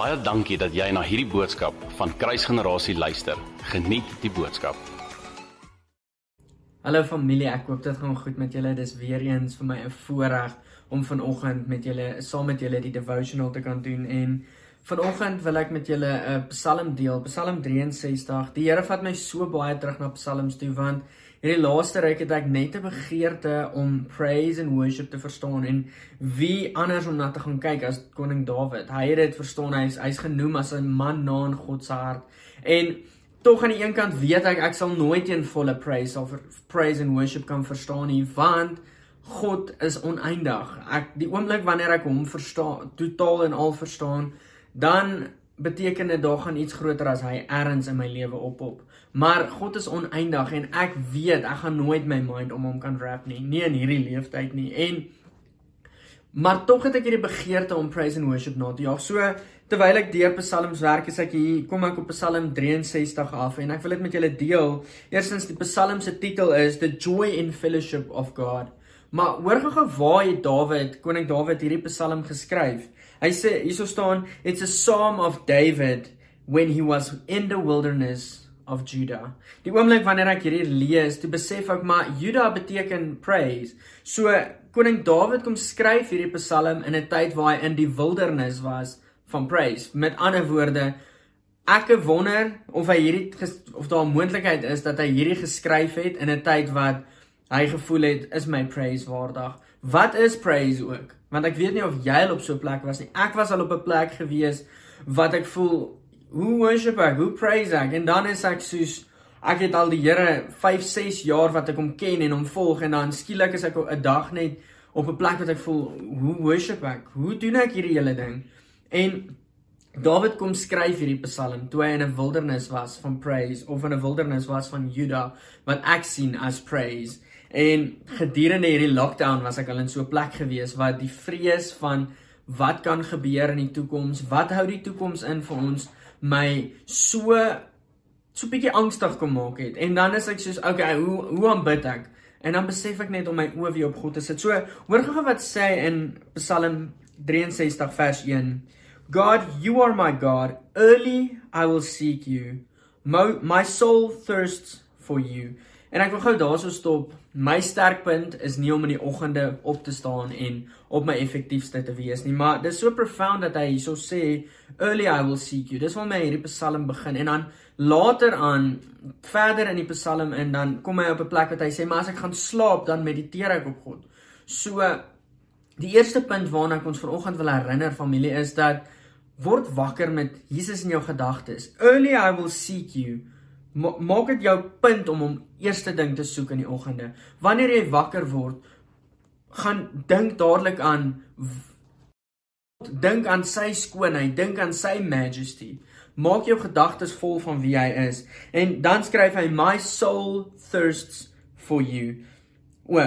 Baie dankie dat jy na hierdie boodskap van Kruisgenerasie luister. Geniet die boodskap. Hallo familie, ek hoop dit gaan goed met julle. Dis weer eens vir my 'n voorreg om vanoggend met julle saam met julle die devotional te kan doen en vanoggend wil ek met julle 'n Psalm deel, Psalm 63. Die Here vat my so baie terug na Psalms toe want Hierdie laaste ruk het ek net 'n begeerte om praise and worship te verstaan en wie anders om na te gaan kyk as koning Dawid. Hy het dit verstaan. Hy's hy's genoem as 'n man na in God se hart. En tog aan die een kant weet ek ek sal nooit een volle praise of praise and worship kan verstaan nie, want God is oneindig. Ek die oomblik wanneer ek hom verstaan, totaal en al verstaan, dan beteken dit daar gaan iets groter as hy erns in my lewe ophop. Maar God is oneindig en ek weet ek gaan nooit my mind om hom kan wrap nie, nie in hierdie leeftyd nie. En maar tog het ek hierdie begeerte om praise and worship na te jaag. So terwyl ek deur Psalms werk, is ek hier, kom ek op Psalm 63 af en ek wil dit met julle deel. Eerstens die Psalm se titel is The Joy in Fellowship of God. Maar hoor gou waar het Dawid, koning Dawid hierdie Psalm geskryf? Hy sê hierso staan, it's a psalm of David when he was in the wilderness of Judah. Die oomblik wanneer ek hierdie lees, toe besef ek maar Judah beteken praise. So koning Dawid kom skryf hierdie Psalm in 'n tyd waar hy in die wildernis was van praise. Met ander woorde, ek wonder of hy hierdie of daar 'n moontlikheid is dat hy hierdie geskryf het in 'n tyd wat hy gevoel het is my praise waardig. Wat is praise ook? Want ek weet nie of jy al op so 'n plek was nie. Ek was al op 'n plek gewees wat ek voel hoe worship ek, hoe praise ek en dan is ek soos ek het al die Here 5, 6 jaar wat ek hom ken en hom volg en dan skielik is ek 'n dag net op 'n plek wat ek voel hoe worship ek? Hoe doen ek hierdie hele ding? En David kom skryf hierdie Psalm toe hy in 'n wildernis was van praise of in 'n wildernis was van Juda wat ek sien as praise. En gedurende hierdie lockdown was ek al in so 'n plek gewees wat die vrees van wat kan gebeur in die toekoms, wat hou die toekoms in vir ons? my so so bietjie angstig kom maak het. En dan is ek soos, okay, hoe hoe aanbid ek? En dan besef ek net om my oë weer op God te sit. So, hoor gou wat sê in Psalm 63 vers 1. God, you are my God. Early I will seek you. My, my soul thirsts for you. En ek wil gou daarso stop. My sterkpunt is nie om in die oggende op te staan en op my effektiefste te wees nie, maar dis so profound dat hy hierso sê, "Early I will seek you." Dis waar my hierdie Psalm begin en dan later aan verder in die Psalm en dan kom hy op 'n plek wat hy sê, "Maar as ek gaan slaap, dan mediteer ek op God." So die eerste punt waarna ek ons vanoggend wil herinner familie is dat word wakker met Jesus in jou gedagtes. Early I will seek you maak dit jou punt om hom eerste ding te soek in die oggende. Wanneer jy wakker word, gaan dink dadelik aan dink aan sy skoonheid, dink aan sy majesty. Maak jou gedagtes vol van wie hy is. En dan skryf hy my soul thirsts for you. O,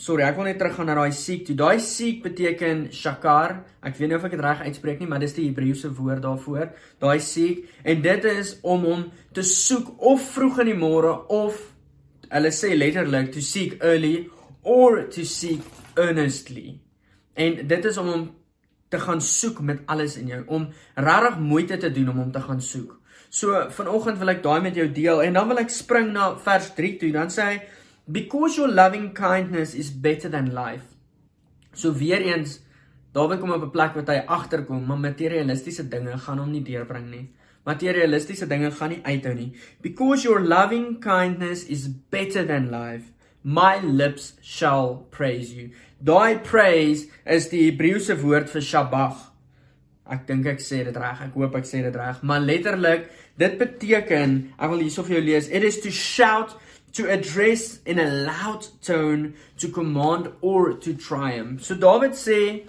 sorry, ek wil net teruggaan na daai seek toe. Daai seek beteken shakar. Ek weet nie of ek dit reg uitspreek nie, maar dis die Hebreëse woord daarvoor. Daai seek en dit is om hom te soek of vroeg in die môre of hulle sê letterlik to seek early or to seek earnestly. En dit is om hom te gaan soek met alles in jou, om regtig moeite te doen om hom te gaan soek. So vanoggend wil ek daai met jou deel en dan wil ek spring na vers 3 toe. Dan sê hy because your loving kindness is better than life. So weer eens Dawid kom op 'n plek wat hy agterkom, maar materialistiese dinge gaan hom nie deurbring nie. Materialistiese dinge gaan nie uithou nie. Because your loving kindness is better than life, my lips shall praise you. Daai praise is die Hebreëse woord vir shabach. Ek dink ek sê dit reg. Ek hoop ek sê dit reg. Maar letterlik, dit beteken, ek wil hierso vir jou lees, it is to shout to address in a loud tone to command or to triumph. So David sê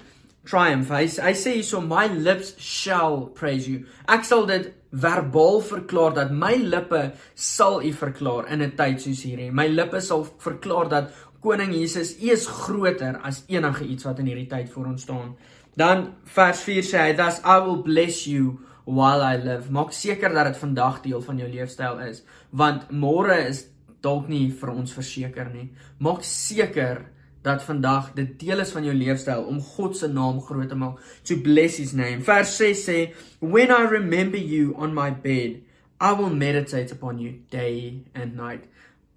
triumph. Hy hy sê so my lips shall praise you. Ek sal dit verbaal verklaar dat my lippe sal u verklaar in 'n tyd soos hierdie. My lippe sal verklaar dat koning Jesus u is groter as enige iets wat in hierdie tyd voor ons staan. Dan vers 4 sê hy, "Thus I will bless you while I live." Maak seker dat dit vandag deel van jou leefstyl is, want môre is dalk nie vir ons verseker nie. Maak seker dat vandag dit deel is van jou leefstyl om God se naam groot te maak. To bless his name. Vers 6 sê, "When I remember you on my bed, I will meditate upon you day and night."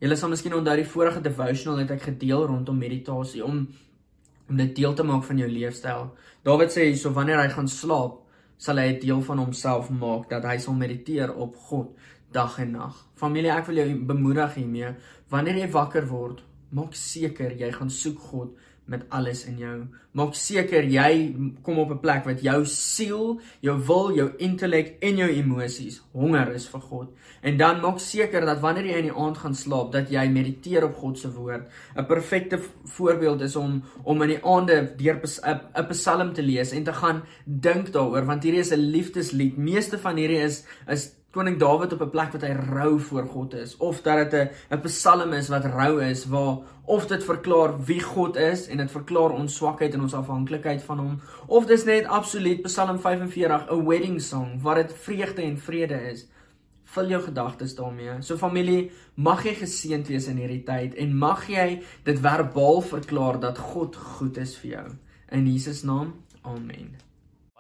Julle sal miskien onthou die vorige devotional het ek gedeel rondom meditasie om om dit deel te maak van jou leefstyl. Dawid sê hierso wanneer hy gaan slaap, sal hy 'n deel van homself maak dat hy sal mediteer op God dag en nag. Familie, ek wil jou bemoedig hiermee. Wanneer jy wakker word, maak seker jy gaan soek God met alles in jou. Maak seker jy kom op 'n plek wat jou siel, jou wil, jou intellek en jou emosies honger is vir God. En dan maak seker dat wanneer jy in die aand gaan slaap, dat jy mediteer op God se woord. 'n Perfekte voorbeeld is om om in die aande deur 'n Psalm te lees en te gaan dink daaroor want hierdie is 'n liefdeslied. Meeste van hierdie is is koning Dawid op 'n plek wat hy rou voor God is of dat dit 'n 'n Psalm is wat rou is waar of dit verklaar wie God is en dit verklaar ons swakheid en ons afhanklikheid van hom of dis net absoluut Psalm 45 'n wedding song waar dit vreugde en vrede is. Vul jou gedagtes daarmee. So familie mag jy geseënd wees in hierdie tyd en mag jy dit verbaal verklaar dat God goed is vir jou. In Jesus naam amen